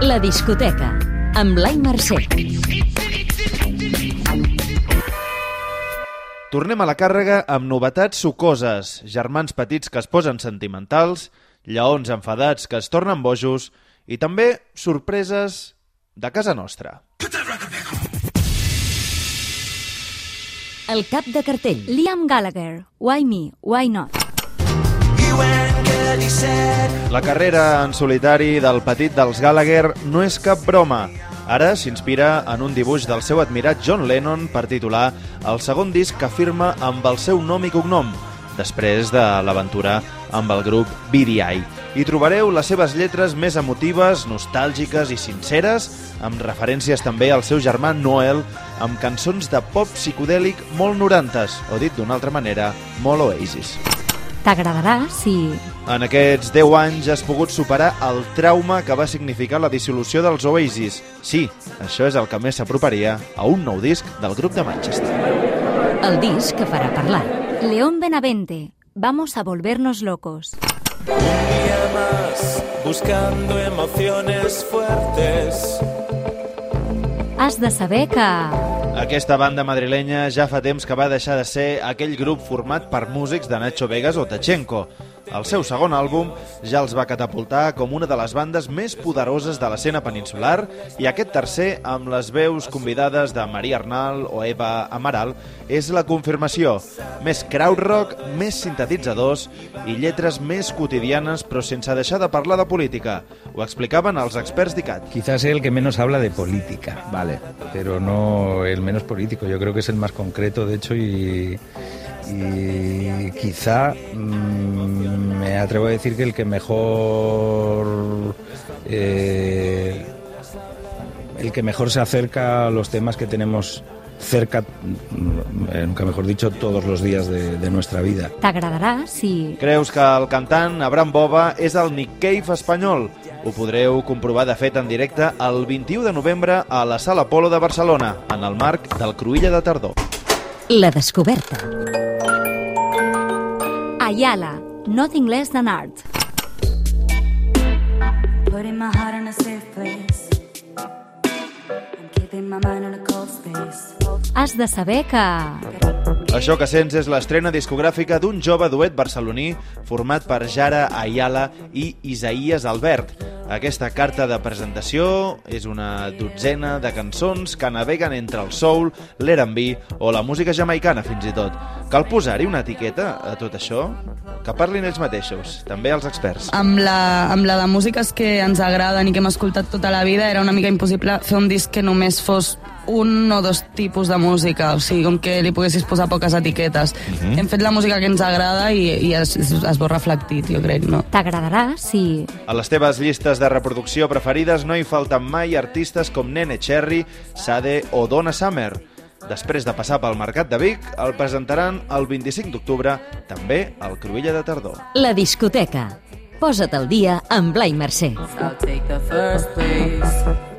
La discoteca, amb Blai Mercè. Tornem a la càrrega amb novetats sucoses, germans petits que es posen sentimentals, lleons enfadats que es tornen bojos i també sorpreses de casa nostra. El cap de cartell. Liam Gallagher, Why Me, Why Not? La carrera en solitari del petit dels Gallagher no és cap broma. Ara s'inspira en un dibuix del seu admirat John Lennon per titular el segon disc que firma amb el seu nom i cognom, després de l'aventura amb el grup BDI. Hi trobareu les seves lletres més emotives, nostàlgiques i sinceres, amb referències també al seu germà Noel, amb cançons de pop psicodèlic molt norantes, o dit d'una altra manera, molt Oasis. T'agradarà si... En aquests 10 anys has pogut superar el trauma que va significar la dissolució dels Oasis. Sí, això és el que més s'aproparia a un nou disc del grup de Manchester. El disc que farà parlar. León Benavente, Vamos a volvernos locos. día más buscando emociones fuertes. Has de saber que... Aquesta banda madrilenya ja fa temps que va deixar de ser aquell grup format per músics de Nacho Vegas o Tachenko. El seu segon àlbum ja els va catapultar com una de les bandes més poderoses de l'escena peninsular i aquest tercer, amb les veus convidades de Maria Arnal o Eva Amaral, és la confirmació. Més krautrock, més sintetitzadors i lletres més quotidianes però sense deixar de parlar de política. Ho explicaven els experts d'ICAT. Quizás el que menos habla de política, vale, pero no el menos político. Yo creo que es el más concreto, de hecho, y, y quizá mmm, me atrevo a decir que el que mejor eh, el que mejor se acerca a los temas que tenemos cerca, eh, nunca mejor dicho, todos los días de, de nuestra vida. T'agradarà si... Creus que el cantant Abraham Boba és el Nick Cave espanyol? Ho podreu comprovar de fet en directe el 21 de novembre a la Sala Polo de Barcelona, en el marc del Cruïlla de Tardor. La descoberta. Ayala, Nothing Less Than Art. Putting my heart in a safe place. I'm keeping my mind in a cold space. Has de saber que... Això que sents és l'estrena discogràfica d'un jove duet barceloní format per Jara Ayala i Isaías Albert. Aquesta carta de presentació és una dotzena de cançons que naveguen entre el soul, l'R&B o la música jamaicana fins i tot. Cal posar-hi una etiqueta a tot això? Que parlin ells mateixos, també els experts. amb la, amb la de músiques que ens agraden i que hem escoltat tota la vida era una mica impossible fer un disc que només fos un o dos tipus de música, o sigui, com que li poguessis posar poques etiquetes. Hem fet la música que ens agrada i, i es, es, es veu reflectit, jo crec, no? T'agradarà si... A les teves llistes de reproducció preferides no hi falten mai artistes com Nene Cherry, Sade o Donna Summer. Després de passar pel Mercat de Vic, el presentaran el 25 d'octubre, també al Cruïlla de Tardor. La discoteca. Posa't al dia amb Blai Mercè. I'll take the first place.